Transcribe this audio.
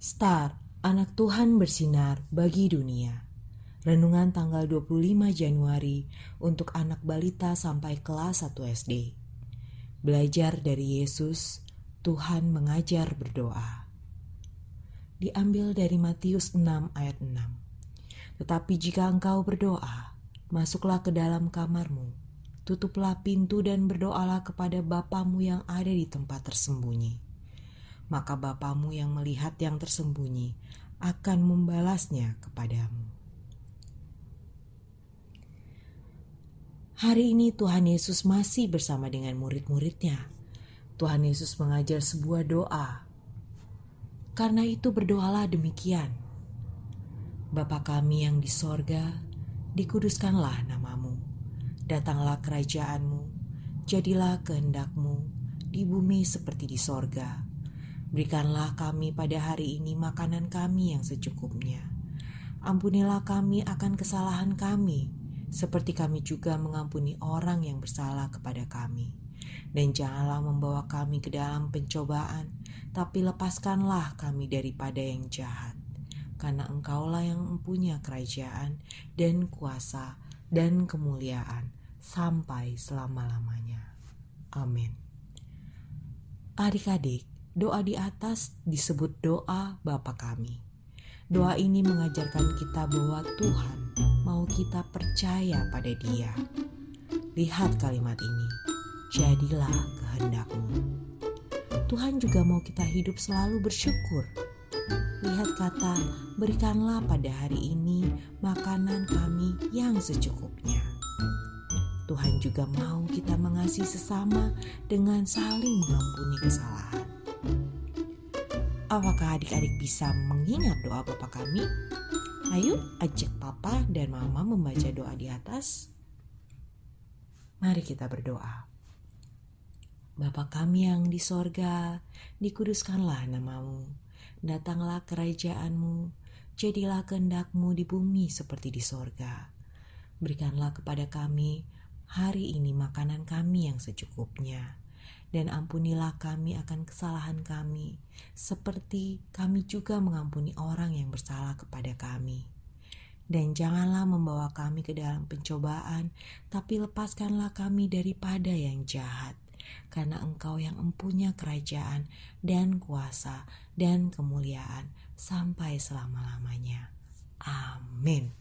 Star, anak Tuhan bersinar bagi dunia. Renungan tanggal 25 Januari untuk anak balita sampai kelas 1 SD. Belajar dari Yesus, Tuhan mengajar berdoa. Diambil dari Matius 6 ayat 6. Tetapi jika engkau berdoa, masuklah ke dalam kamarmu, tutuplah pintu dan berdoalah kepada Bapamu yang ada di tempat tersembunyi maka Bapamu yang melihat yang tersembunyi akan membalasnya kepadamu. Hari ini Tuhan Yesus masih bersama dengan murid-muridnya. Tuhan Yesus mengajar sebuah doa. Karena itu berdoalah demikian. Bapa kami yang di sorga, dikuduskanlah namamu. Datanglah kerajaanmu, jadilah kehendakmu di bumi seperti di sorga. Berikanlah kami pada hari ini makanan kami yang secukupnya. Ampunilah kami akan kesalahan kami, seperti kami juga mengampuni orang yang bersalah kepada kami. Dan janganlah membawa kami ke dalam pencobaan, tapi lepaskanlah kami daripada yang jahat. Karena engkaulah yang mempunyai kerajaan dan kuasa dan kemuliaan sampai selama-lamanya. Amin. Adik-adik, Doa di atas disebut doa Bapa kami. Doa ini mengajarkan kita bahwa Tuhan mau kita percaya pada Dia. Lihat kalimat ini, jadilah kehendakmu. Tuhan juga mau kita hidup selalu bersyukur. Lihat kata, berikanlah pada hari ini makanan kami yang secukupnya. Tuhan juga mau kita mengasihi sesama dengan saling mengampuni kesalahan. Apakah adik-adik bisa mengingat doa Bapak kami? Ayo ajak Papa dan Mama membaca doa di atas. Mari kita berdoa. Bapa kami yang di sorga, dikuduskanlah namamu. Datanglah kerajaanmu, jadilah kehendakmu di bumi seperti di sorga. Berikanlah kepada kami hari ini makanan kami yang secukupnya dan ampunilah kami akan kesalahan kami, seperti kami juga mengampuni orang yang bersalah kepada kami. Dan janganlah membawa kami ke dalam pencobaan, tapi lepaskanlah kami daripada yang jahat, karena Engkau yang empunya kerajaan dan kuasa dan kemuliaan sampai selama-lamanya. Amin.